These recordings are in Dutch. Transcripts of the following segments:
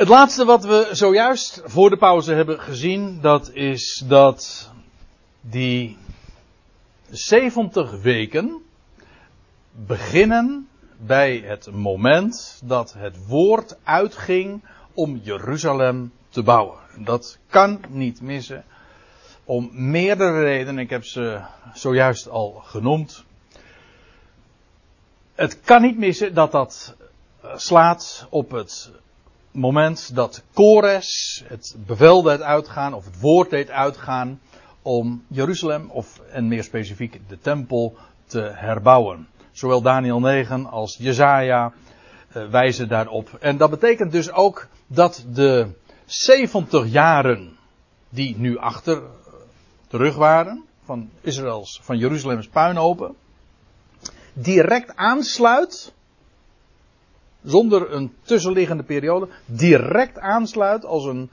Het laatste wat we zojuist voor de pauze hebben gezien, dat is dat die 70 weken beginnen bij het moment dat het woord uitging om Jeruzalem te bouwen. Dat kan niet missen. Om meerdere redenen. Ik heb ze zojuist al genoemd. Het kan niet missen dat dat slaat op het moment dat Kores het bevel deed uitgaan, of het woord deed uitgaan, om Jeruzalem, of en meer specifiek de tempel, te herbouwen. Zowel Daniel 9 als Jezaja uh, wijzen daarop. En dat betekent dus ook dat de 70 jaren die nu achter terug waren, van Israëls, van Jeruzalems puinhopen, direct aansluit, zonder een tussenliggende periode, direct aansluit als een,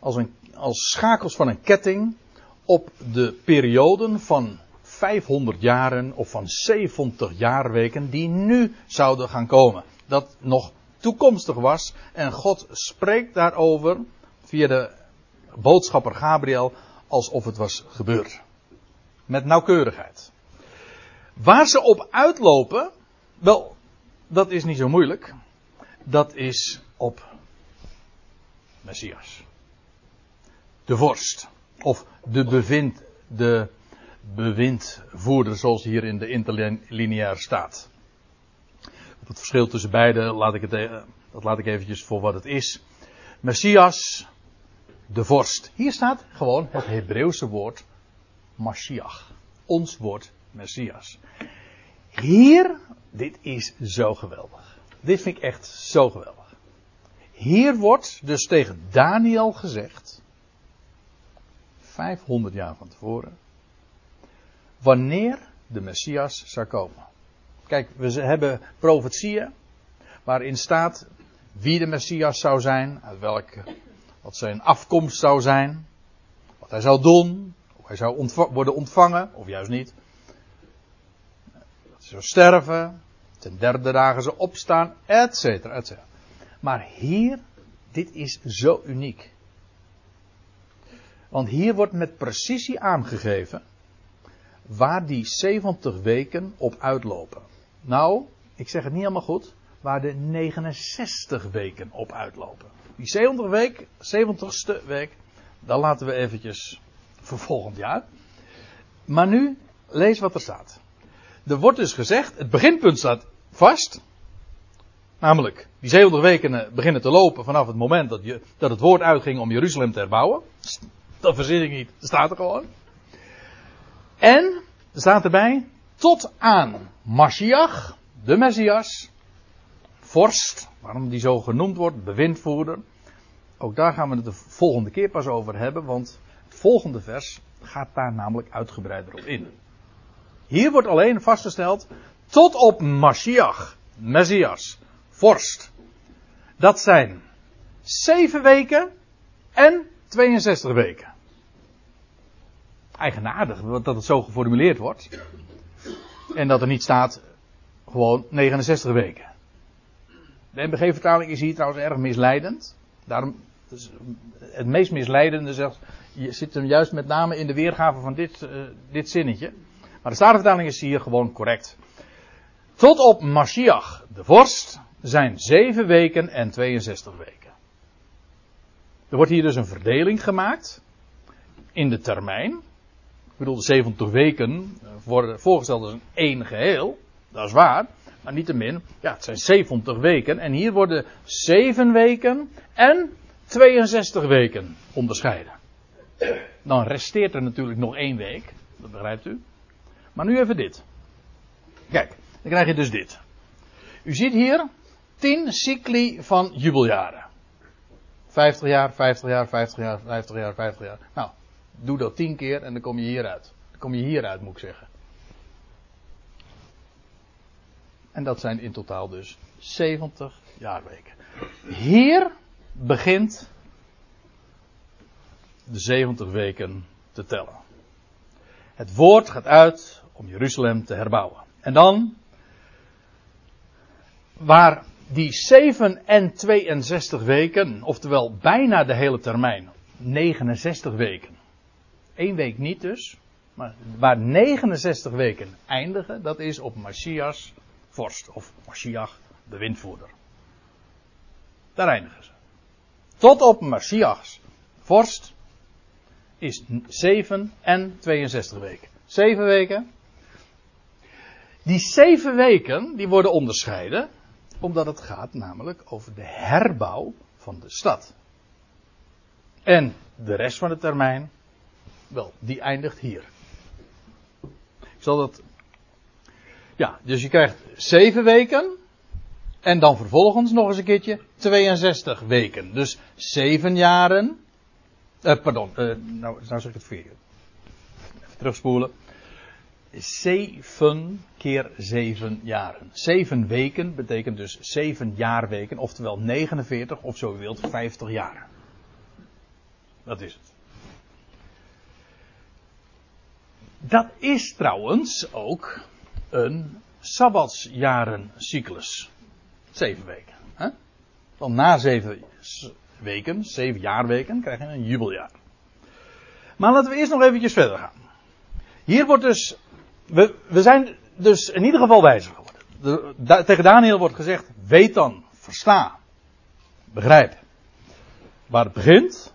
als een, als schakels van een ketting op de perioden van 500 jaren of van 70 jaarweken die nu zouden gaan komen. Dat nog toekomstig was en God spreekt daarover via de boodschapper Gabriel alsof het was gebeurd. Met nauwkeurigheid. Waar ze op uitlopen, wel, dat is niet zo moeilijk. Dat is op Messias. De vorst. Of de bevind, de bewindvoerder zoals hier in de interlineair staat. Het verschil tussen beide laat ik het, eh, dat laat ik eventjes voor wat het is. Messias, de vorst. Hier staat gewoon het Hebreeuwse woord Mashiach. Ons woord Messias. Hier, dit is zo geweldig. Dit vind ik echt zo geweldig. Hier wordt dus tegen Daniel gezegd, 500 jaar van tevoren, wanneer de Messias zou komen. Kijk, we hebben profetieën waarin staat wie de Messias zou zijn, uit welke, wat zijn afkomst zou zijn, wat hij zou doen, of hij zou worden ontvangen, of juist niet. Dat hij zou sterven, ten derde dagen zou opstaan, et cetera, et cetera. Maar hier, dit is zo uniek. Want hier wordt met precisie aangegeven waar die 70 weken op uitlopen. Nou, ik zeg het niet helemaal goed, waar de 69 weken op uitlopen. Die 70 week, 70ste week, dat laten we eventjes voor volgend jaar. Maar nu, lees wat er staat. Er wordt dus gezegd, het beginpunt staat vast. Namelijk, die 70 weken eh, beginnen te lopen vanaf het moment dat, je, dat het woord uitging om Jeruzalem te herbouwen. Dat verzin ik niet, dat staat er gewoon. En, er staat erbij, tot aan Mashiach, de Messias, vorst, waarom die zo genoemd wordt, bewindvoerder. Ook daar gaan we het de volgende keer pas over hebben, want het volgende vers gaat daar namelijk uitgebreider op in. Hier wordt alleen vastgesteld, tot op Mashiach, Messias, vorst. Dat zijn zeven weken en 62 weken. Eigenaardig dat het zo geformuleerd wordt. En dat er niet staat gewoon 69 weken. De MBG-vertaling is hier trouwens erg misleidend. Daarom, het meest misleidende zegt, je zit hem juist met name in de weergave van dit, uh, dit zinnetje. Maar de Statenvertaling is hier gewoon correct. Tot op Mashiach, de vorst, zijn 7 weken en 62 weken. Er wordt hier dus een verdeling gemaakt in de termijn. Ik bedoel, de 70 weken worden voorgesteld als een één geheel. Dat is waar. Maar niettemin, ja, het zijn 70 weken. En hier worden 7 weken en 62 weken onderscheiden. Dan resteert er natuurlijk nog één week. Dat begrijpt u. Maar nu even dit. Kijk, dan krijg je dus dit. U ziet hier 10 cycli van jubeljaren. 50 jaar, 50 jaar, 50 jaar, 50 jaar, 50 jaar. Nou, doe dat 10 keer en dan kom je hieruit. Dan kom je hieruit, moet ik zeggen. En dat zijn in totaal dus 70 jaarweken. Hier begint de 70 weken te tellen. Het woord gaat uit om Jeruzalem te herbouwen. En dan, waar die 7 en 62 weken, oftewel bijna de hele termijn, 69 weken. Eén week niet dus, maar waar 69 weken eindigen, dat is op Mashiach's vorst, of Mashiach, de windvoerder. Daar eindigen ze. Tot op Mashiach's vorst is 7 en 62 weken. 7 weken. Die 7 weken, die worden onderscheiden, omdat het gaat namelijk over de herbouw van de stad. En de rest van de termijn, wel, die eindigt hier. Ik zal dat. Ja, dus je krijgt 7 weken. En dan vervolgens nog eens een keertje 62 weken. Dus 7 jaren. Eh, pardon, eh, nou, nou zeg ik het verkeerd. Even terugspoelen. 7 keer 7 jaren. 7 weken betekent dus 7 jaarweken, oftewel 49 of zo wilt 50 jaar. Dat is het. Dat is trouwens ook een sabbatsjarencyclus. Zeven weken. Hè? Dan na zeven weken, zeven jaarweken, krijg je een jubeljaar. Maar laten we eerst nog eventjes verder gaan. Hier wordt dus, we, we zijn dus in ieder geval wijzer geworden. De, tegen Daniel wordt gezegd, weet dan, versta, begrijp. Waar het begint.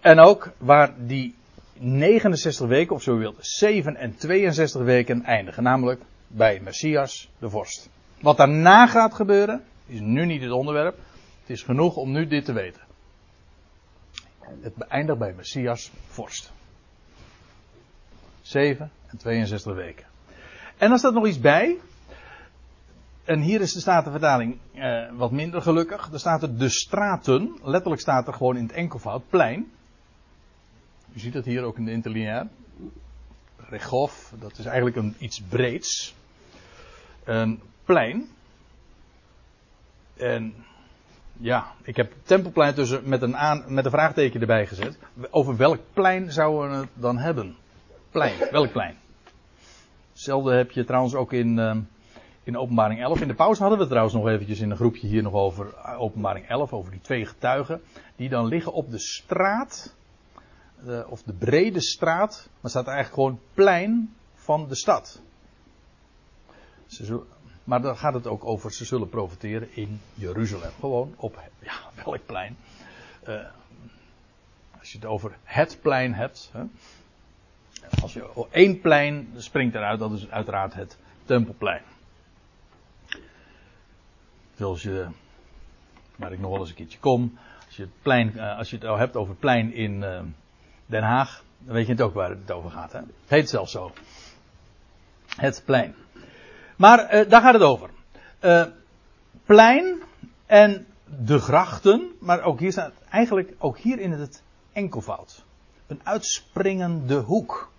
En ook waar die 69 weken, of zo wilt, 7 en 62 weken eindigen. Namelijk bij Messias, de vorst. Wat daarna gaat gebeuren, is nu niet het onderwerp. Het is genoeg om nu dit te weten. Het eindigt bij Messias, vorst. 7 en 62 weken. En dan staat nog iets bij. En hier is de Statenvertaling eh, wat minder gelukkig. Er staat er de straten. Letterlijk staat er gewoon in het enkelvoud plein. U ziet dat hier ook in de interlineair. Regof, dat is eigenlijk een, iets breeds. Een plein. En ja, ik heb tempelplein tussen met een, aan, met een vraagteken erbij gezet. Over welk plein zouden we het dan hebben? Plein, welk plein? Hetzelfde heb je trouwens ook in, uh, in openbaring 11. In de pauze hadden we trouwens nog eventjes in een groepje hier nog over eh, openbaring 11. Over die twee getuigen. Die dan liggen op de straat de, of de brede straat, maar staat eigenlijk gewoon plein van de stad. Ze maar dan gaat het ook over, ze zullen profiteren in Jeruzalem. Gewoon op, ja, welk plein? Uh, als je het over het plein hebt. Hè, als je één plein springt eruit, dat is uiteraard het Tempelplein. Zoals je, waar ik nog wel eens een keertje kom. Als je het, plein, uh, als je het hebt over het plein in, uh, Den Haag, dan weet je het ook waar het over gaat. Hè? Het heet zelfs zo. Het plein. Maar uh, daar gaat het over. Plein en de grachten, maar ook hier staat eigenlijk ook hier in het enkelvoud. Een uitspringende hoek.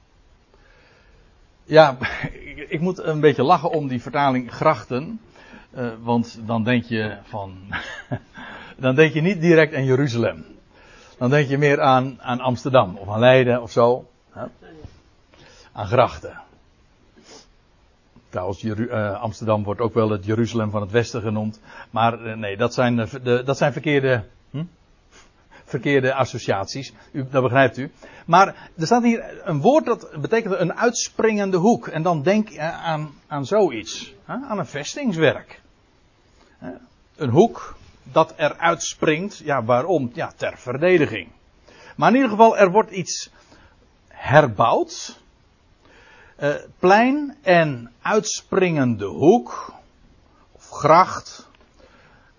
Ja, ik moet een beetje lachen om die vertaling grachten. Uh, want dan denk je van. dan denk je niet direct aan Jeruzalem dan denk je meer aan, aan Amsterdam of aan Leiden of zo. Hè? Aan grachten. Trouwens, uh, Amsterdam wordt ook wel het Jeruzalem van het Westen genoemd. Maar uh, nee, dat zijn, de, dat zijn verkeerde? Verkeerde associaties. U, dat begrijpt u. Maar er staat hier een woord dat betekent een uitspringende hoek. En dan denk aan, aan zoiets. Aan een vestingswerk. Een hoek dat er uitspringt. Ja, waarom? Ja, ter verdediging. Maar in ieder geval, er wordt iets herbouwd. Uh, plein en uitspringende hoek. Of gracht.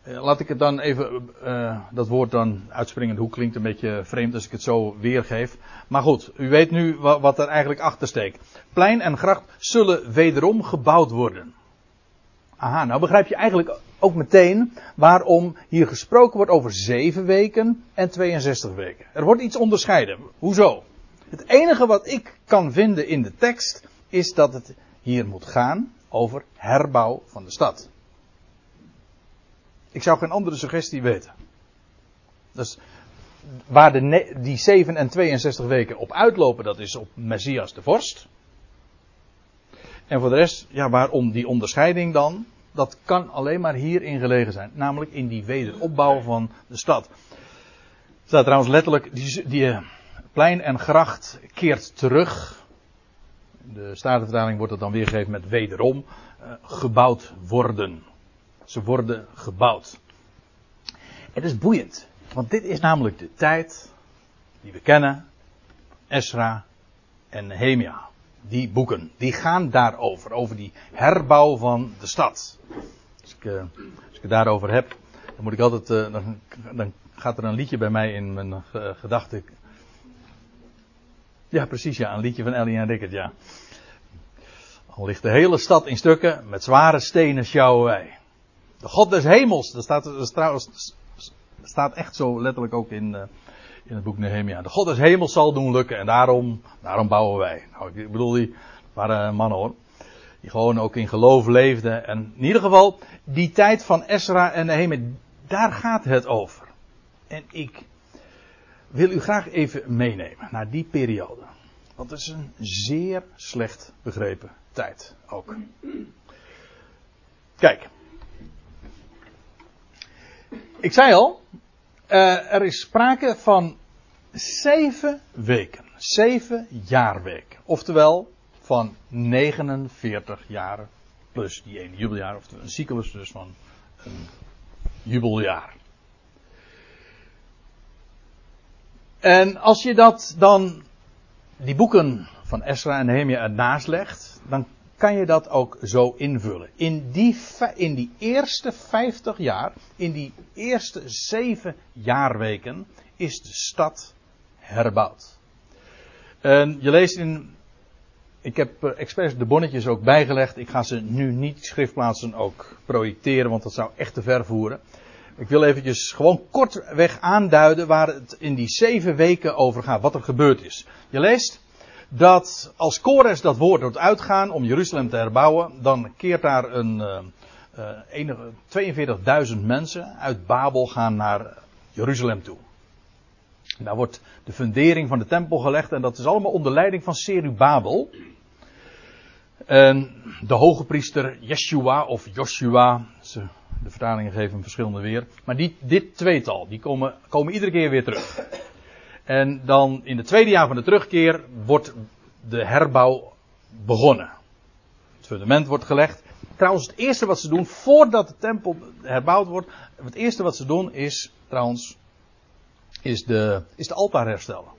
Uh, laat ik het dan even, uh, dat woord dan uitspringende hoek klinkt een beetje vreemd als ik het zo weergeef. Maar goed, u weet nu wat, wat er eigenlijk achter steekt. Plein en gracht zullen wederom gebouwd worden. Aha, nou begrijp je eigenlijk ook meteen waarom hier gesproken wordt over 7 weken en 62 weken. Er wordt iets onderscheiden. Hoezo? Het enige wat ik kan vinden in de tekst is dat het hier moet gaan over herbouw van de stad. Ik zou geen andere suggestie weten. Dus waar de, die 7 en 62 weken op uitlopen, dat is op Messias de Vorst. En voor de rest, ja, waarom die onderscheiding dan? dat kan alleen maar hierin gelegen zijn. Namelijk in die wederopbouw van de stad. Er staat trouwens letterlijk, die, die eh, plein en gracht keert terug. De Statenvertaling wordt het dan weergegeven met wederom. Uh, gebouwd worden. Ze worden gebouwd. Het is boeiend. Want dit is namelijk de tijd die we kennen. Esra en Nehemia. Die boeken, die gaan daarover. Over die herbouw van de stad. Als ik, uh, als ik het daarover heb, dan moet ik altijd, uh, dan, dan, gaat er een liedje bij mij in mijn uh, gedachten. Ja, precies, ja, een liedje van Ellie en Rickert, ja. Al ligt de hele stad in stukken, met zware stenen sjouwen wij. De God des hemels, dat staat, staat echt zo letterlijk ook in, in het boek Nehemia. De God des hemels zal doen lukken en daarom, daarom bouwen wij. Nou, ik bedoel, die waren mannen hoor. Die gewoon ook in geloof leefden. En in ieder geval, die tijd van Esra en Nehemia, daar gaat het over. En ik wil u graag even meenemen naar die periode. Want het is een zeer slecht begrepen tijd ook. Kijk. Ik zei al, uh, er is sprake van zeven weken. Zeven jaarweken. Oftewel van 49 jaren plus die ene jubeljaar. Of een cyclus dus van een jubeljaar. En als je dat dan, die boeken van Esra en Nehemia ernaast legt, dan kan je dat ook zo invullen. In die, in die eerste 50 jaar, in die eerste zeven jaarweken, is de stad herbouwd. En je leest in. Ik heb eh, expres de bonnetjes ook bijgelegd. Ik ga ze nu niet schriftplaatsen ook projecteren, want dat zou echt te ver voeren. Ik wil eventjes gewoon kortweg aanduiden waar het in die zeven weken over gaat, wat er gebeurd is. Je leest dat als Kores dat woord doet uitgaan om Jeruzalem te herbouwen, dan keert daar een uh, uh, 42.000 mensen uit Babel gaan naar Jeruzalem toe. Daar wordt de fundering van de tempel gelegd en dat is allemaal onder leiding van Serubabel. En de hoge priester Yeshua of Joshua, de vertalingen geven hem verschillende weer. Maar die, dit tweetal, die komen, komen iedere keer weer terug. En dan in het tweede jaar van de terugkeer wordt de herbouw begonnen. Het fundament wordt gelegd. Trouwens, het eerste wat ze doen voordat de tempel herbouwd wordt, het eerste wat ze doen is trouwens, is de, is de altaar herstellen.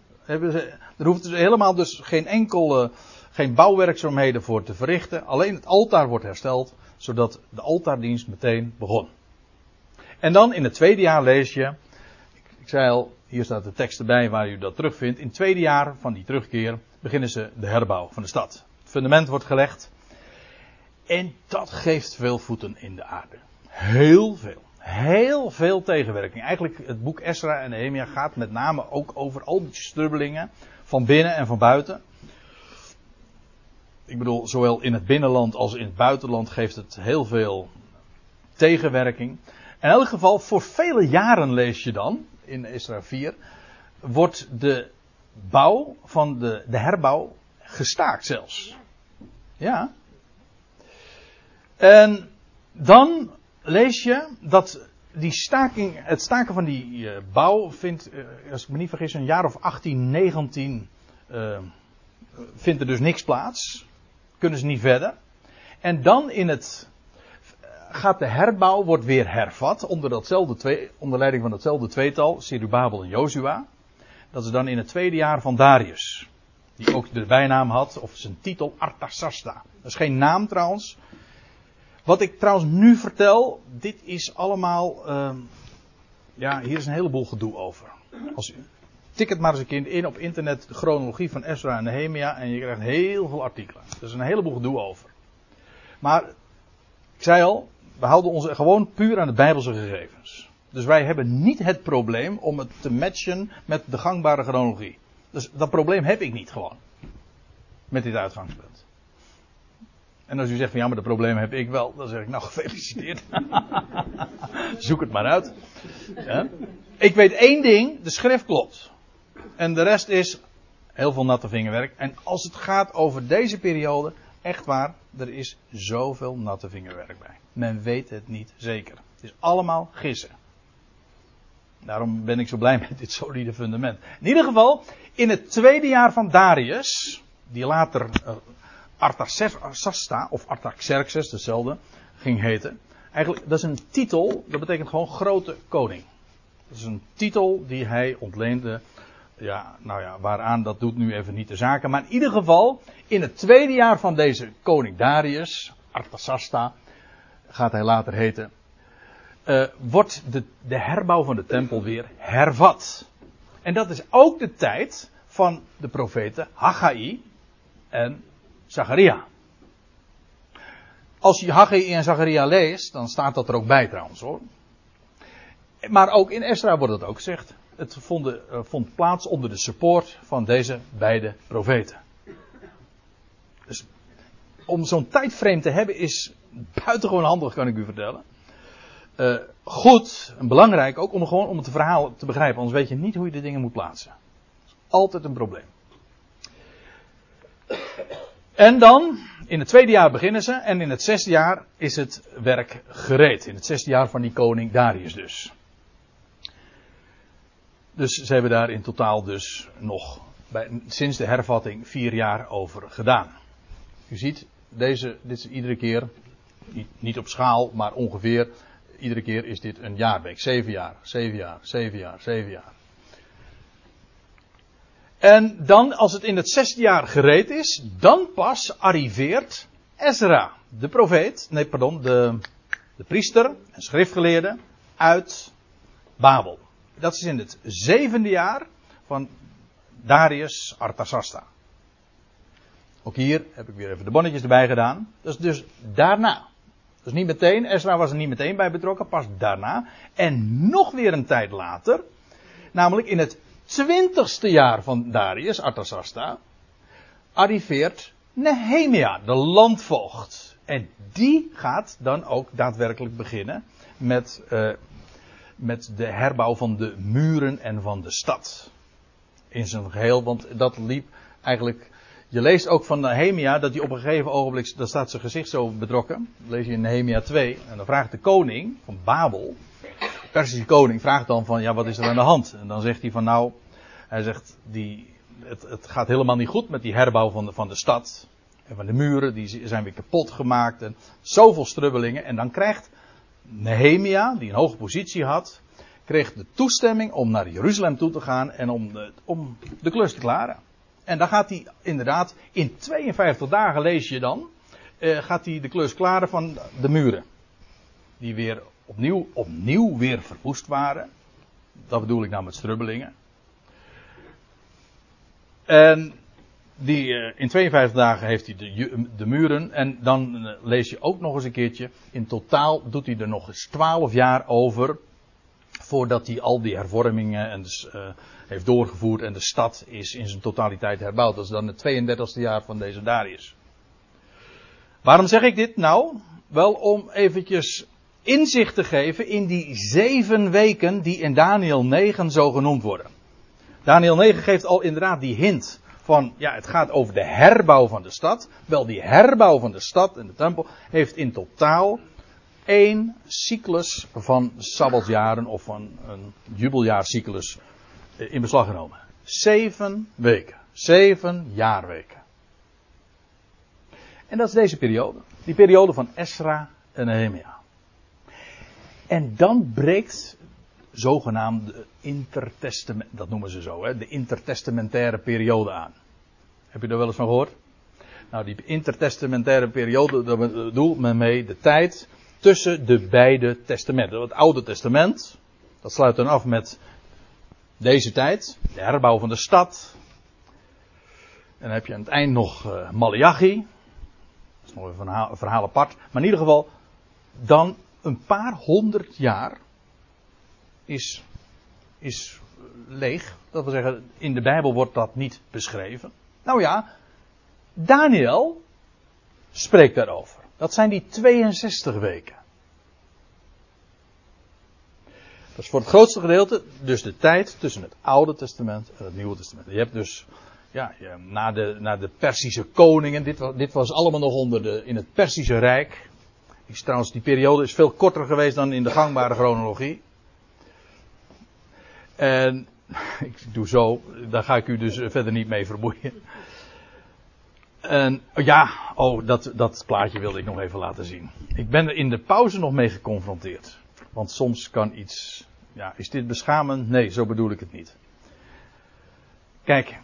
Er hoeft dus helemaal dus geen enkele, geen bouwwerkzaamheden voor te verrichten. Alleen het altaar wordt hersteld, zodat de altaardienst meteen begon. En dan in het tweede jaar lees je, ik zei al, hier staat de tekst erbij waar u dat terugvindt. In het tweede jaar van die terugkeer beginnen ze de herbouw van de stad. Het fundament wordt gelegd. En dat geeft veel voeten in de aarde. Heel veel. Heel veel tegenwerking. Eigenlijk het boek Esra en Nehemia gaat met name ook over al die strubbelingen. Van binnen en van buiten. Ik bedoel, zowel in het binnenland als in het buitenland geeft het heel veel tegenwerking. In elk geval, voor vele jaren lees je dan, in Esra 4, wordt de bouw van de, de herbouw gestaakt zelfs. Ja. En dan lees je dat die staking, het staken van die uh, bouw vindt, uh, als ik me niet vergis, een jaar of 18, 19 uh, vindt er dus niks plaats. Kunnen ze niet verder. En dan in het gaat de herbouw wordt weer hervat onder, datzelfde twee, onder leiding van datzelfde tweetal, Serubabel en Jozua. Dat is dan in het tweede jaar van Darius. Die ook de bijnaam had, of zijn titel Artasasta. Dat is geen naam trouwens. Wat ik trouwens nu vertel, dit is allemaal. Uh, ja, hier is een heleboel gedoe over. Als tik het maar eens een keer in op internet, de chronologie van Ezra en Nehemia, en je krijgt heel veel artikelen. Er is een heleboel gedoe over. Maar, ik zei al, we houden ons gewoon puur aan de Bijbelse gegevens. Dus wij hebben niet het probleem om het te matchen met de gangbare chronologie. Dus dat probleem heb ik niet gewoon. Met dit uitgangspunt. En als u zegt van ja, maar dat probleem heb ik wel, dan zeg ik nou gefeliciteerd. Zoek het maar uit. Ja. Ik weet één ding, de schrift klopt. En de rest is heel veel natte vingerwerk. En als het gaat over deze periode, Echt waar, er is zoveel natte vingerwerk bij. Men weet het niet zeker. Het is allemaal gissen. Daarom ben ik zo blij met dit solide fundament. In ieder geval, in het tweede jaar van Darius, die later uh, Artaxerxes of Artaxerxes, dezelfde, ging heten. Eigenlijk, dat is een titel, dat betekent gewoon grote koning. Dat is een titel die hij ontleende. Ja, nou ja, waaraan dat doet nu even niet de zaken. Maar in ieder geval, in het tweede jaar van deze koning Darius, Artasasta, gaat hij later heten, uh, wordt de, de herbouw van de tempel weer hervat. En dat is ook de tijd van de profeten Haggai en Zacharia. Als je Haggai en Zacharia leest, dan staat dat er ook bij trouwens hoor. Maar ook in Esra wordt het ook gezegd. Het vond, uh, vond plaats onder de support van deze beide profeten. Dus om zo'n tijdframe te hebben is buitengewoon handig, kan ik u vertellen. Uh, goed en belangrijk ook om gewoon om het verhaal te begrijpen, anders weet je niet hoe je de dingen moet plaatsen. Altijd een probleem. En dan, in het tweede jaar beginnen ze en in het zesde jaar is het werk gereed. In het zesde jaar van die koning Darius dus. Dus ze hebben daar in totaal dus nog bij, sinds de hervatting vier jaar over gedaan. U ziet, deze, dit is iedere keer, niet, op schaal, maar ongeveer, iedere keer is dit een jaarweek. Zeven jaar, zeven jaar, zeven jaar, zeven jaar. En dan, als het in het zesde jaar gereed is, dan pas arriveert Ezra, de profeet, nee pardon, de, de priester en schriftgeleerde uit Babel. Dat is in het zevende jaar van Darius Artasasta. Ook hier heb ik weer even de bonnetjes erbij gedaan. Dat is dus daarna. Dus niet meteen, Ezra was er niet meteen bij betrokken, pas daarna. En nog weer een tijd later, namelijk in het twintigste jaar van Darius, Artasasta, arriveert Nehemia, de landvoogd. En die gaat dan ook daadwerkelijk beginnen met, uh, met de herbouw van de muren en van de stad. In zijn geheel, want dat liep eigenlijk. Je leest ook van Nehemia dat hij op een gegeven ogenblik, daar staat zijn gezicht zo bedrokken. Dat lees je in Nehemia 2. En dan vraagt de koning van Babel, de Persische koning, vraagt dan van, ja wat is er aan de hand? En dan zegt hij van nou, hij zegt, die, het, het gaat helemaal niet goed met die herbouw van de, van de stad. En van de muren, die zijn weer kapot gemaakt. En zoveel strubbelingen. En dan krijgt Nehemia, die een hoge positie had, kreeg de toestemming om naar Jeruzalem toe te gaan en om de, om de klus te klaren. En dan gaat hij inderdaad, in 52 dagen lees je dan, eh, gaat hij de klus klaren van de muren. Die weer opnieuw, opnieuw weer verwoest waren. Dat bedoel ik nou met strubbelingen. En die, uh, in 52 dagen heeft hij de, de muren. En dan uh, lees je ook nog eens een keertje. In totaal doet hij er nog eens 12 jaar over. Voordat hij al die hervormingen en dus, heeft doorgevoerd. En de stad is in zijn totaliteit herbouwd. Dat is dan het 32e jaar van deze Darius. Waarom zeg ik dit nou? Wel om eventjes inzicht te geven in die zeven weken die in Daniel 9 zo genoemd worden. Daniel 9 geeft al inderdaad die hint van, ja, het gaat over de herbouw van de stad. Wel, die herbouw van de stad en de tempel heeft in totaal één cyclus van sabbatsjaren of van een jubeljaarcyclus eh, in beslag genomen. Zeven weken. Zeven jaarweken. En dat is deze periode. Die periode van Esra en Nehemia. En dan breekt zogenaamde intertestament, dat noemen ze zo, hè, de intertestamentaire periode aan. Heb je daar wel eens van gehoord? Nou, die intertestamentaire periode, daar bedoelt men mee de tijd tussen de beide testamenten. Het Oude Testament, dat sluit dan af met deze tijd, de herbouw van de stad. En dan heb je aan het eind nog uh, Malachi. Dat is nog een verhaal apart. Maar in ieder geval, dan een paar honderd jaar is, is leeg. Dat wil zeggen, in de Bijbel wordt dat niet beschreven. Nou ja, Daniel spreekt daarover. Dat zijn die 62 weken. Dat is voor het grootste gedeelte dus de tijd tussen het Oude Testament en het Nieuwe Testament. Je hebt dus ja, na, de, na de Persische koningen. Dit was, dit was allemaal nog onder de, in het Persische Rijk. Die, trouwens, die periode is veel korter geweest dan in de gangbare chronologie. En ik doe zo, daar ga ik u dus verder niet mee vermoeien. En ja, oh, dat, dat plaatje wilde ik nog even laten zien. Ik ben er in de pauze nog mee geconfronteerd. Want soms kan iets. Ja, is dit beschamend? Nee, zo bedoel ik het niet. Kijk,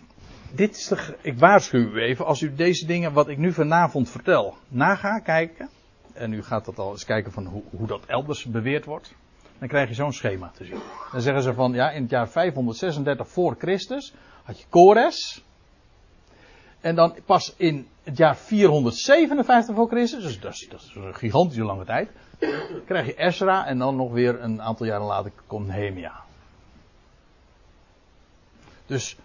dit is ik waarschuw u even, als u deze dingen wat ik nu vanavond vertel, naga kijken. En u gaat dat al eens kijken van hoe, hoe dat elders beweerd wordt. Dan krijg je zo'n schema te zien. Dan zeggen ze van, ja, in het jaar 536 voor Christus had je Kores. En dan pas in het jaar 457 voor Christus, dus dat is, dat is een gigantische lange tijd, krijg je Ezra en dan nog weer een aantal jaren later komt Nehemia. Dus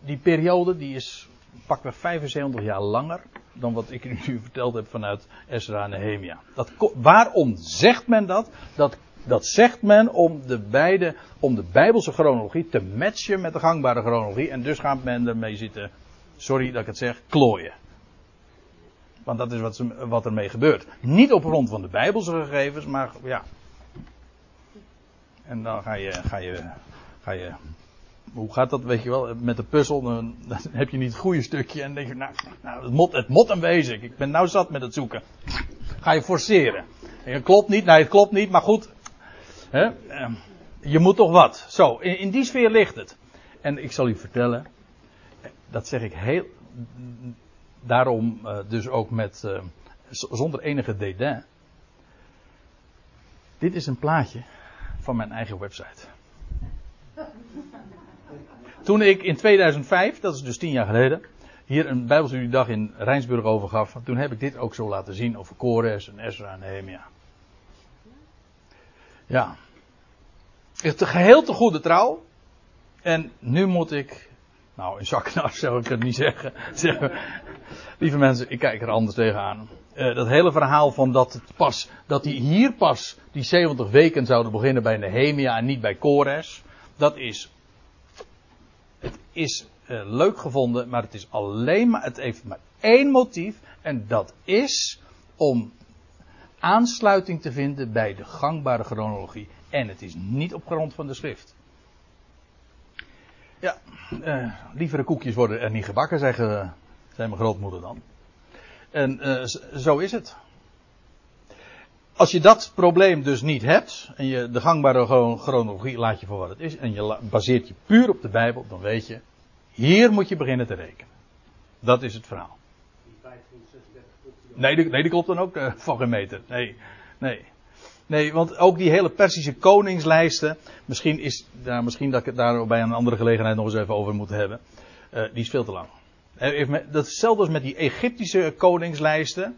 die periode die is pakweg 75 jaar langer dan wat ik u verteld heb vanuit Ezra en Nehemia. Dat, waarom zegt men dat? dat? Dat zegt men om de, beide, om de Bijbelse chronologie te matchen met de gangbare chronologie. En dus gaat men ermee zitten, sorry dat ik het zeg, klooien. Want dat is wat, ze, wat ermee gebeurt. Niet op grond van de Bijbelse gegevens, maar ja. En dan ga je, ga je, ga je hoe gaat dat, weet je wel, met de puzzel, dan, heb je niet het goede stukje en denk je, nou, nou het, mot, het mot aanwezig, ik ben nou zat met het zoeken. Ga je forceren. En het klopt niet, nee het klopt niet, maar goed, hè, ehm, je moet toch wat. Zo, in, die sfeer ligt het. En ik zal u vertellen, dat zeg ik heel, daarom uh, dus ook met, uh, zonder enige dédain. Dit is een plaatje van mijn eigen website. Toen ik in 2005, dat is dus tien jaar geleden, hier een Bijbelstudiedag in Rijnsburg over gaf, toen heb ik dit ook zo laten zien over Kores en Ezra en Nehemia. Ja. Het geheel te goede trouw. En nu moet ik, nou in zaknaar zou ik het niet zeggen. Lieve mensen, ik kijk er anders tegenaan. Uh, dat hele verhaal van dat het pas, dat die hier pas die 70 weken zouden beginnen bij Nehemia en niet bij Kores. Dat is is uh, leuk gevonden, maar het is alleen maar, het heeft maar één motief. En dat is om aansluiting te vinden bij de gangbare chronologie. En het is niet op grond van de schrift. Ja, uh, lievere koekjes worden er niet gebakken, zeggen, zei mijn grootmoeder dan. En zo is het. Als je dat probleem dus niet hebt, en je de gangbare chronologie laat je voor wat het is, en je baseert je puur op de Bijbel, dan weet je, hier moet je beginnen te rekenen. Dat is het verhaal. Nee, die, nee, die klopt dan ook uh, van meter. Nee, nee. Nee, want ook die hele Persische koningslijsten, misschien, is, nou, misschien dat ik het daar bij een andere gelegenheid nog eens even over moet hebben, uh, die is veel te lang. Is hetzelfde als met die Egyptische koningslijsten.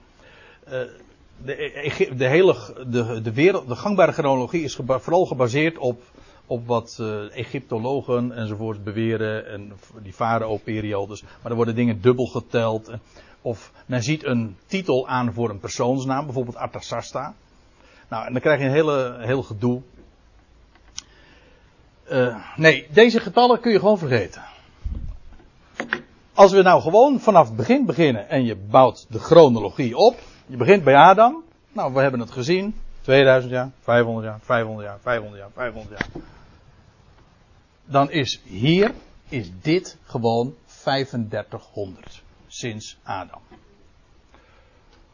De, de hele de, de, wereld, de gangbare chronologie is vooral gebaseerd op, op wat uh, Egyptologen enzovoort beweren. En die farao-periodes. Maar er worden dingen dubbel geteld. Of men ziet een titel aan voor een persoonsnaam, bijvoorbeeld Artasasta. Nou, en dan krijg je een hele, heel gedoe. Uh, nee, deze getallen kun je gewoon vergeten. Als we nou gewoon vanaf het begin beginnen en je bouwt de chronologie op, je begint bij Adam. Nou, we hebben het gezien. 2000 jaar, 500 jaar, 500 jaar, 500 jaar, 500 jaar. Dan is hier, is dit gewoon 3500 sinds Adam.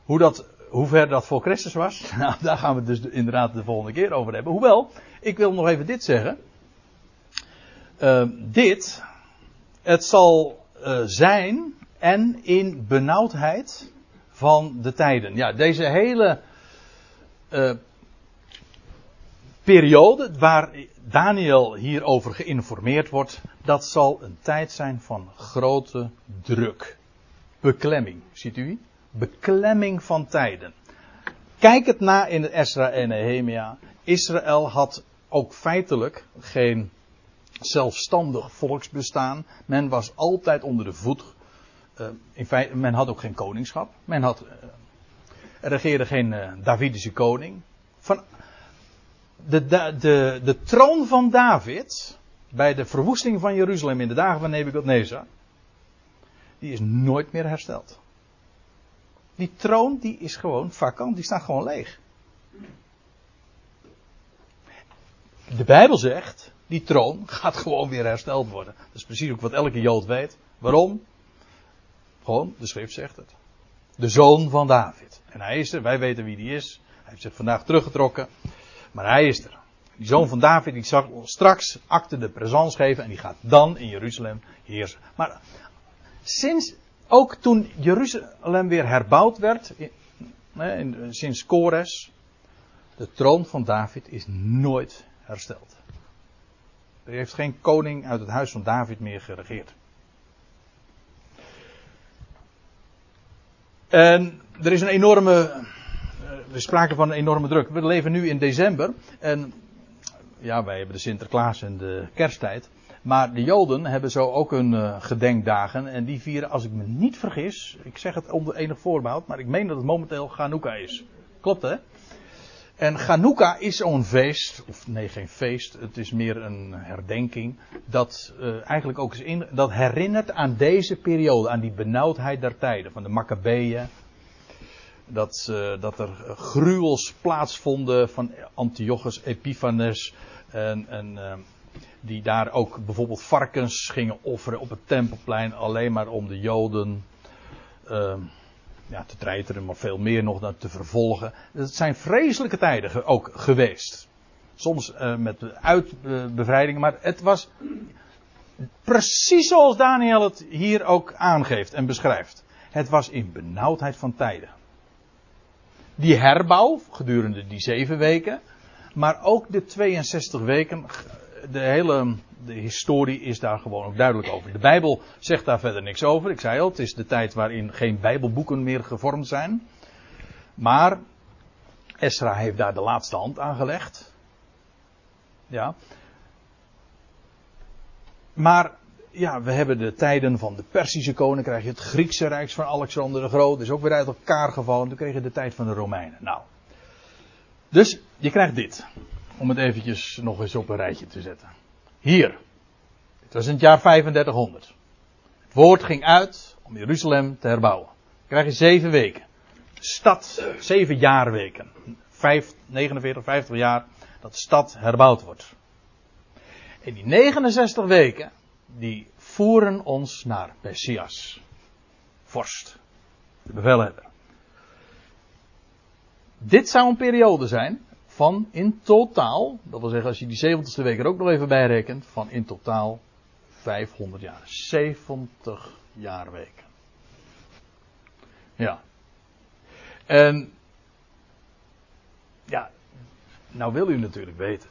Hoe, dat, hoe ver dat voor Christus was, nou, daar gaan we dus inderdaad de volgende keer over hebben. Hoewel, ik wil nog even dit zeggen. Uh, dit, het zal uh, zijn en in benauwdheid van de tijden. Ja, deze hele uh, periode waar Daniel hierover geïnformeerd wordt, dat zal een tijd zijn van grote druk. Beklemming, ziet u? Beklemming van tijden. Kijk het na in de Esra en Nehemia. Israël had ook feitelijk geen zelfstandig volksbestaan. Men was altijd onder de voet uh, in feite, men had ook geen koningschap. Men had, er regeerde geen uh, Davidische koning. Van, de, de, de, troon van David, bij de verwoesting van Jeruzalem in de dagen van Nebukadnezar, die is nooit meer hersteld. Die troon die is gewoon vakant, die staat gewoon leeg. De Bijbel zegt, die troon gaat gewoon weer hersteld worden. Dat is precies ook wat elke Jood weet. Waarom? Gewoon, de schrift zegt het. De zoon van David. En hij is er, wij weten wie die is. Hij heeft zich vandaag teruggetrokken. Maar hij is er. Die zoon van David, die zal straks acte de présence geven. En die gaat dan in Jeruzalem heersen. Maar sinds, ook toen Jeruzalem weer herbouwd werd. sinds Kores. De troon van David is nooit hersteld. Er heeft geen koning uit het huis van David meer geregeerd. En er is een enorme. Eh, we spraken van een enorme druk. We leven nu in december. En ja, wij hebben de Sinterklaas en de kersttijd. Maar de Joden hebben zo ook hun uh, gedenkdagen. En die vieren, als ik me niet vergis. Ik zeg het onder enig voorbehoud. Maar ik meen dat het momenteel Hanukkah is. Klopt hè? En Hanukkah is zo'n feest, of nee, geen feest, het is meer een herdenking, dat uh, eigenlijk ook is in, dat herinnert aan deze periode, aan die benauwdheid der tijden, van de Maccabeeën. Dat, dat er gruwels plaatsvonden van Antiochus Epiphanes, en, en uh, die daar ook bijvoorbeeld varkens gingen offeren op het tempelplein, alleen maar om de Joden ja, te treiteren, maar veel meer nog dan te vervolgen. Het zijn vreselijke tijden ook geweest. Soms uh, met uitbevrijdingen, maar het was precies zoals Daniel het hier ook aangeeft en beschrijft. Het was in benauwdheid van tijden. Die herbouw gedurende die zeven weken, maar ook de 62 weken, de hele de historie is daar gewoon ook duidelijk over. De Bijbel zegt daar verder niks over. Ik zei al, het is de tijd waarin geen Bijbelboeken meer gevormd zijn. Maar Esra heeft daar de laatste hand aan gelegd. Ja. Maar ja, we hebben de tijden van de Persische koninkrijk, het Griekse rijks van Alexander de Groot, is ook weer uit elkaar gevallen. Toen kregen we de tijd van de Romeinen. Nou, dus je krijgt dit, om het eventjes nog eens op een rijtje te zetten. Hier. Het was in het jaar 3500. Het woord ging uit om Jeruzalem te herbouwen. Dan krijg je zeven weken. Stad, zeven jaarweken. Vijf, 49, 50 jaar dat stad herbouwd wordt. En die 69 weken, die voeren ons naar Messias. Vorst. De bevelhebber. Dit zou een periode zijn van in totaal, dat wil zeggen als je die 70ste week er ook nog even bij rekent, van in totaal 500 jaar. 70 jaarweken. Ja. En ja, nou wil u natuurlijk weten.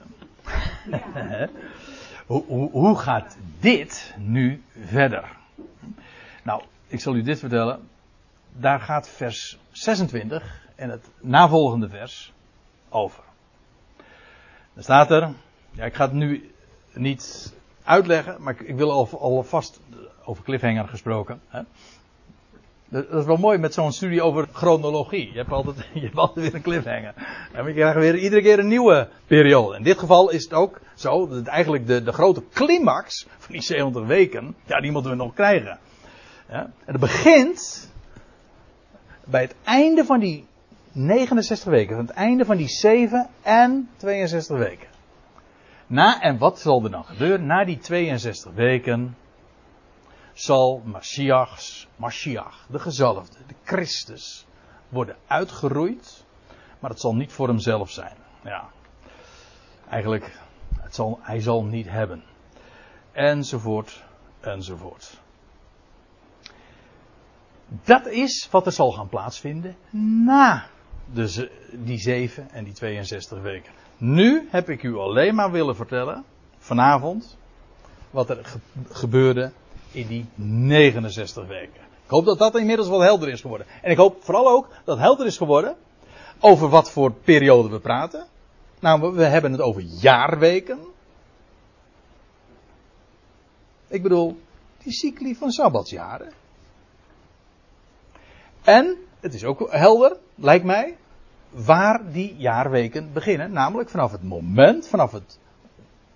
hoe, hoe, hoe gaat dit nu verder? Nou, ik zal u dit vertellen. Daar gaat vers 26 en het navolgende vers over. Dan staat er, ja, ik ga het nu niet uitleggen, maar ik, ik wil al, alvast over cliffhanger gesproken. Hè. Dat is wel mooi met zo'n studie over chronologie. Je hebt altijd, je weer een cliffhanger. En we krijgen weer iedere keer een nieuwe periode. In dit geval is het ook zo dat eigenlijk de, de grote climax van die 70 weken, ja, die moeten we nog krijgen. Ja. En dat begint bij het einde van die 69 weken. Van het einde van die 7 en 62 weken. Na, en wat zal er dan gebeuren? Na die 62 weken zal Mashiachs, Mashiach, de gezalfde, de Christus, worden uitgeroeid. Maar het zal niet voor hemzelf zijn. Ja. Eigenlijk, het zal, hij zal niet hebben. Enzovoort, enzovoort. Dat is wat er zal gaan plaatsvinden na die 7 en die 62 weken. Nu heb ik u alleen maar willen vertellen, vanavond, wat er gebeurde in die 69 weken. Ik hoop dat dat inmiddels wel helder is geworden. En ik hoop vooral ook dat helder is geworden over wat voor periode we praten. Nou, we hebben het over jaarweken. Ik bedoel, die cycli van sabbatsjaren. En het is ook helder, lijkt mij, waar die jaarweken beginnen. Namelijk vanaf het moment, vanaf het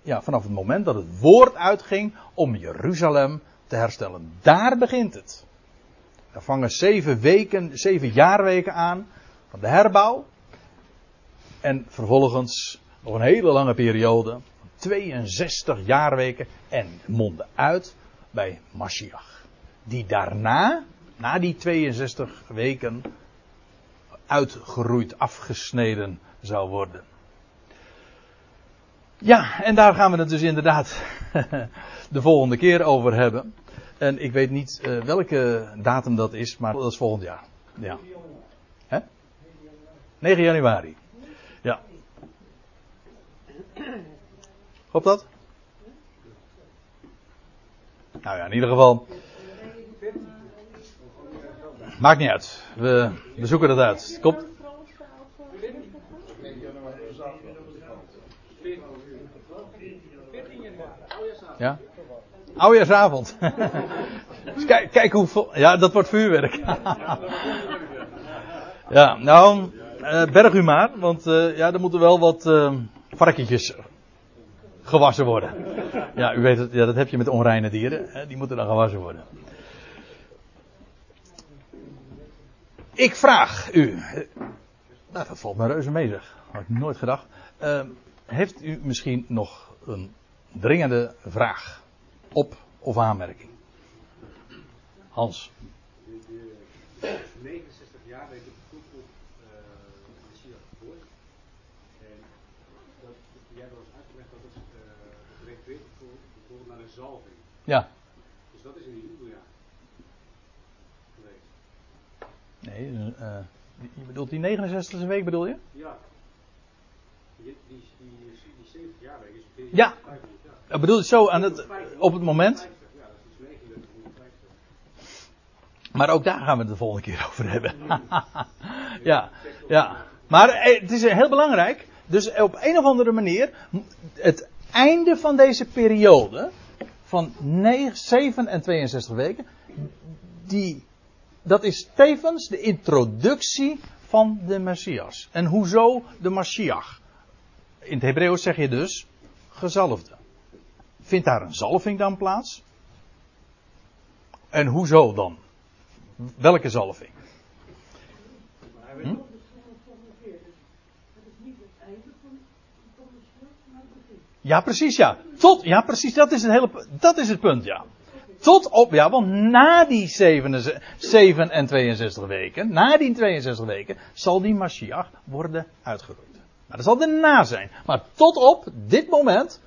ja, vanaf het moment dat het woord uitging om Jeruzalem te herstellen. Daar begint het. Er vangen zeven weken, zeven jaarweken aan van de herbouw. En vervolgens nog een hele lange periode, 62 jaarweken en monden uit bij Mashiach. Die daarna, na die 62 weken, uitgeroeid, afgesneden zou worden. Ja, en daar gaan we het dus inderdaad de volgende keer over hebben. En ik weet niet uh, welke datum dat is, maar dat is volgend jaar. Ja. Hè? 9 januari. Ja. Klopt dat? Nou ja, in ieder geval. Maakt niet uit. We, we zoeken het uit. Komt. Ja? Oudejaarsavond. kijk, kijk hoeveel. Ja, dat wordt vuurwerk. ja, nou, uh, berg u maar, want uh, ja, er moeten wel wat uh, varkentjes gewassen worden. Ja, u weet het, ja, dat heb je met onreine dieren. Hè, die moeten dan gewassen worden. Ik vraag u. Nou, dat valt me reuze mee zeg. Had ik nooit gedacht. heeft u misschien nog een dringende vraag? Op of aanmerking. Hans. De 69 jaar weet ik goed op uh, Messias geboren. En dat, jij hebt ons uitgelegd dat het uh, refereert bijvoorbeeld naar een zalving. Ja. Dus dat is in een jubeljaar geweest. Nee, uh, je bedoelt die 69e week bedoel je? Ja. Die, die, die, die 70 jaar week is Ja. Ik bedoel het zo aan op het moment. Maar ook daar gaan we het de volgende keer over hebben. ja, ja. Maar eh, het is heel belangrijk. Dus op een of andere manier, het einde van deze periode, van 9, 7 en 62 weken, die, dat is tevens de introductie van de Messias. En hoezo de Mashiach? In het Hebreeuws zeg je dus gezalfde. Vindt daar een zalving dan plaats? En hoezo dan? Welke zalving? Hm? Ja, precies, ja. Tot, ja, precies, dat is het hele, dat is het punt, ja. Tot op, ja, want na die 7, 7 en 62 weken, na die 62 weken, zal die Mashiach worden uitgeroeid. Nou, dat zal erna zijn. Maar tot op dit moment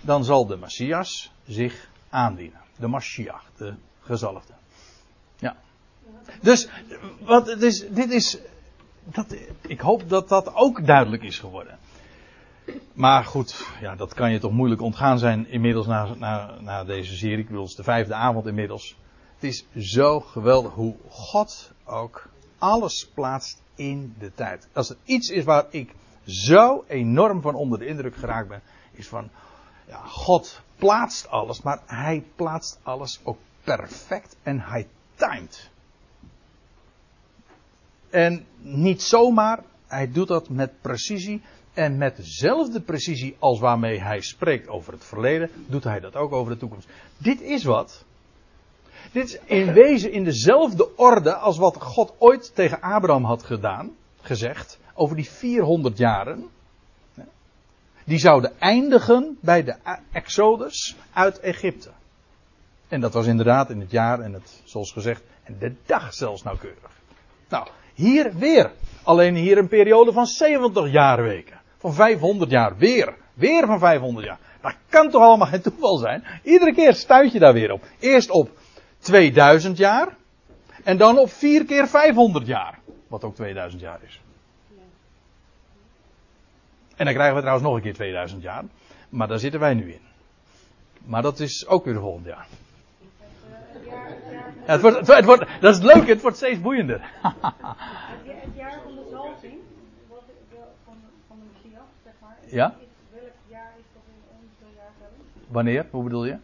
dan zal de Messias zich aandienen. De Mashiach, de gezalfde. Ja. Dus, wat het is, dit is, dat, ik hoop dat dat ook duidelijk is geworden. Maar goed, ja, dat kan je toch moeilijk ontgaan zijn inmiddels na, na, na deze serie. Ik bedoel, het is de vijfde avond inmiddels. Het is zo geweldig hoe God ook alles plaatst in de tijd. Als er iets is waar ik zo enorm van onder de indruk geraakt ben, is van God plaatst alles, maar hij plaatst alles ook perfect en hij timed. En niet zomaar, hij doet dat met precisie. En met dezelfde precisie als waarmee hij spreekt over het verleden, doet hij dat ook over de toekomst. Dit is wat. Dit is in wezen in dezelfde orde als wat God ooit tegen Abraham had gedaan, gezegd, over die 400 jaren die zouden eindigen bij de Exodus uit Egypte. En dat was inderdaad in het jaar en het, zoals gezegd, en de dag zelfs nauwkeurig. Nou, hier weer. Alleen hier een periode van 70 jaarweken. Van 500 jaar. Weer. Weer van 500 jaar. Dat kan toch allemaal geen toeval zijn? Iedere keer stuit je daar weer op. Eerst op 2000 jaar. En dan op 4 keer 500 jaar. Wat ook 2000 jaar is. En dan krijgen we trouwens nog een keer 2000 jaar. Maar daar zitten wij nu in. Maar dat is ook weer volgend jaar. Ja, het wordt, het wordt, dat is het leuke, het wordt steeds boeiender. het jaar van de zalving, van, de Messias, zeg maar. Ja? Welk jaar is dat in onze jaartelling? Wanneer? Hoe bedoel je?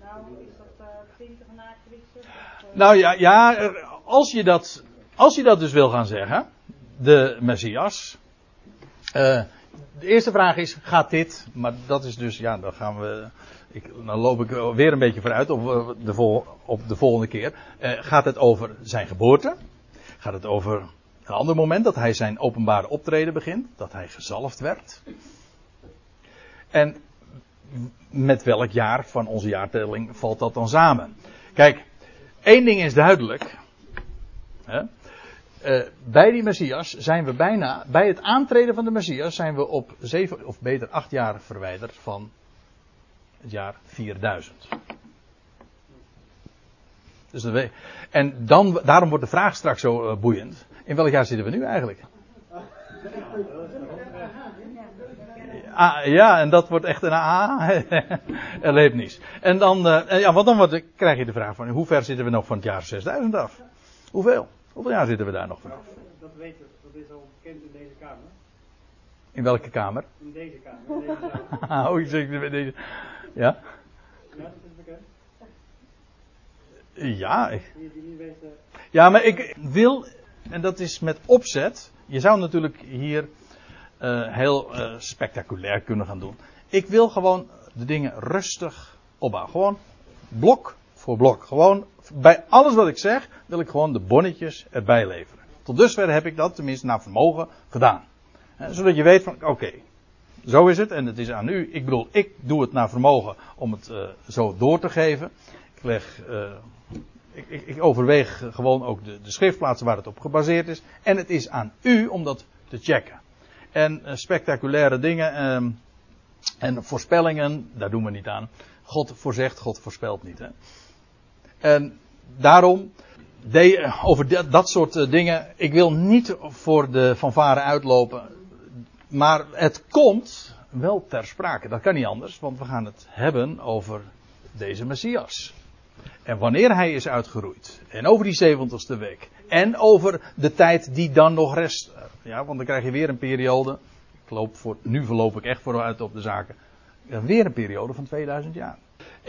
Nou, is dat uh, 20 na Christus? Uh... Nou ja, ja als, je dat, als je dat dus wil gaan zeggen, de Messias. Uh, de eerste vraag is, gaat dit? Maar dat is dus, ja, dan gaan we, ik, dan loop ik weer een beetje vooruit op eh, de, op de volgende keer. Eh, gaat het over zijn geboorte? Gaat het over een ander moment dat hij zijn openbare optreden begint? Dat hij gezalfd werd? En met welk jaar van onze jaartelling valt dat dan samen? Kijk, één ding is duidelijk. Hè? Uh, bij die Messias zijn we bijna, bij het aantreden van de Messias zijn we op zeven, of beter acht jaar verwijderd van het jaar 4000. Dus de, en dan, daarom wordt de vraag straks zo uh, boeiend. In welk jaar zitten we nu eigenlijk? Ah, ja, en dat wordt echt een A. Erlebnis. En dan, uh, ja, want dan krijg je de vraag van, hoe ver zitten we nog van het jaar 6000 af? Hoeveel? Hoeveel jaar zitten we daar nog van? Dat weten we, dat is al bekend in deze kamer. In welke kamer? In deze kamer. In deze kamer. oh, zeg bij deze. Ja? Ja, dat is bekend. Ja, ik, ja, maar ik wil, en dat is met opzet. Je zou natuurlijk hier eh, heel eh, spectaculair kunnen gaan doen. Ik wil gewoon de dingen rustig opbouwen. Gewoon blok voor blok. Gewoon bij alles wat ik zeg, wil ik gewoon de bonnetjes erbij leveren. Tot dusver heb ik dat, tenminste naar vermogen, gedaan. Zodat je weet van, oké, zo is het en het is aan u. Ik bedoel, ik doe het naar vermogen om het uh, zo door te geven. Ik leg, uh, ik, ik, ik, overweeg gewoon ook de, de, schriftplaatsen waar het op gebaseerd is. En het is aan u om dat te checken. En uh, spectaculaire dingen ehm, en voorspellingen, daar doen we niet aan. God voorzegt, God voorspelt niet. Hè. En daarom, de, over dat, soort dingen, ik wil niet voor de fanfare uitlopen, maar het komt wel ter sprake. Dat kan niet anders, want we gaan het hebben over deze Messias. En wanneer hij is uitgeroeid. En over die zeventigste week. En over de tijd die dan nog rest. Ja, want dan krijg je weer een periode. Ik loop voor, nu verloop ik echt vooruit op de zaken. Weer een periode van 2000 jaar.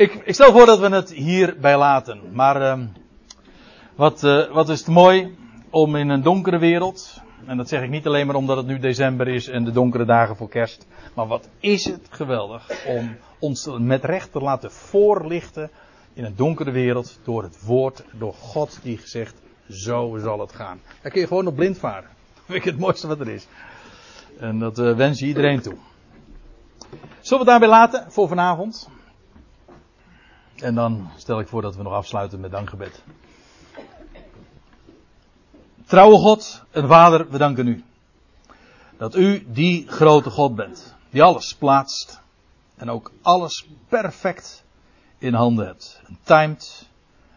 Ik, ik, stel voor dat we het hierbij laten. Maar uh, wat, uh, wat is het mooi om in een donkere wereld. En dat zeg ik niet alleen maar omdat het nu december is en de donkere dagen voor kerst. Maar wat is het geweldig om ons met recht te laten voorlichten in een donkere wereld door het woord, door God die gezegd, zo zal het gaan. Daar kun je gewoon op blind varen. Dat vind ik het mooiste wat er is. En dat uh, wens je iedereen toe. Zullen we het daarbij laten voor vanavond? En dan stel ik voor dat we nog afsluiten met dankgebed. Trouwe God en Vader, we danken u. Dat u die grote God bent. Die alles plaatst. En ook alles perfect in handen hebt. En timed.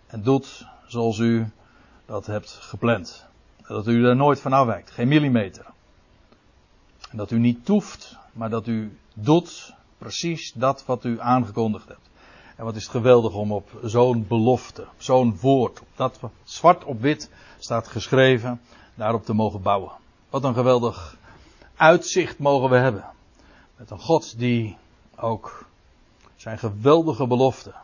En doet zoals u dat hebt gepland. En dat u er nooit van afwijkt. Geen millimeter. En dat u niet toeft, maar dat u doet precies dat wat u aangekondigd hebt. En wat is het geweldig om op zo'n belofte, zo'n woord, op dat zwart op wit staat geschreven, daarop te mogen bouwen. Wat een geweldig uitzicht mogen we hebben. Met een God die ook zijn geweldige belofte,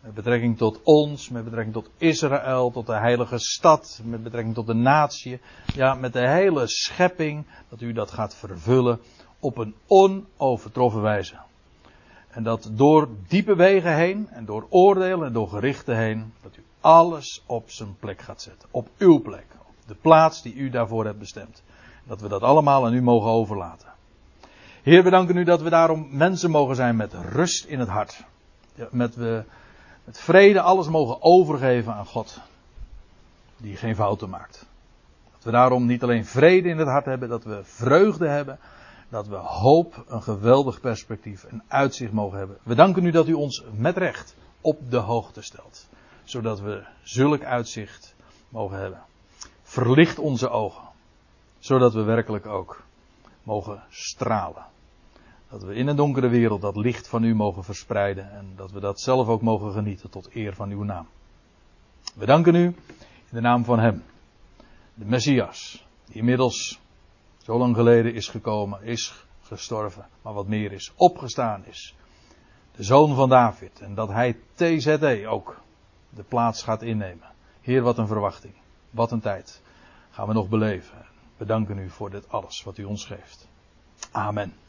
met betrekking tot ons, met betrekking tot Israël, tot de heilige stad, met betrekking tot de natie, ja, met de hele schepping, dat u dat gaat vervullen op een onovertroffen wijze. En dat door diepe wegen heen, en door oordelen en door gerichten heen, dat u alles op zijn plek gaat zetten. Op uw plek. Op de plaats die u daarvoor hebt bestemd. Dat we dat allemaal aan u mogen overlaten. Heer, we danken u dat we daarom mensen mogen zijn met rust in het hart. Met, we, met vrede alles mogen overgeven aan God. Die geen fouten maakt. Dat we daarom niet alleen vrede in het hart hebben, dat we vreugde hebben dat we hoop, een geweldig perspectief, een uitzicht mogen hebben. We danken u dat u ons met recht op de hoogte stelt, zodat we zulk uitzicht mogen hebben. Verlicht onze ogen, zodat we werkelijk ook mogen stralen. Dat we in een donkere wereld dat licht van u mogen verspreiden en dat we dat zelf ook mogen genieten tot eer van uw naam. We danken u in de naam van Hem, de Messias, die inmiddels zo lang geleden is gekomen, is gestorven, maar wat meer is, opgestaan is. De zoon van David. En dat hij TZE ook de plaats gaat innemen. Heer, wat een verwachting. Wat een tijd. Gaan we nog beleven. We danken u voor dit alles wat u ons geeft. Amen.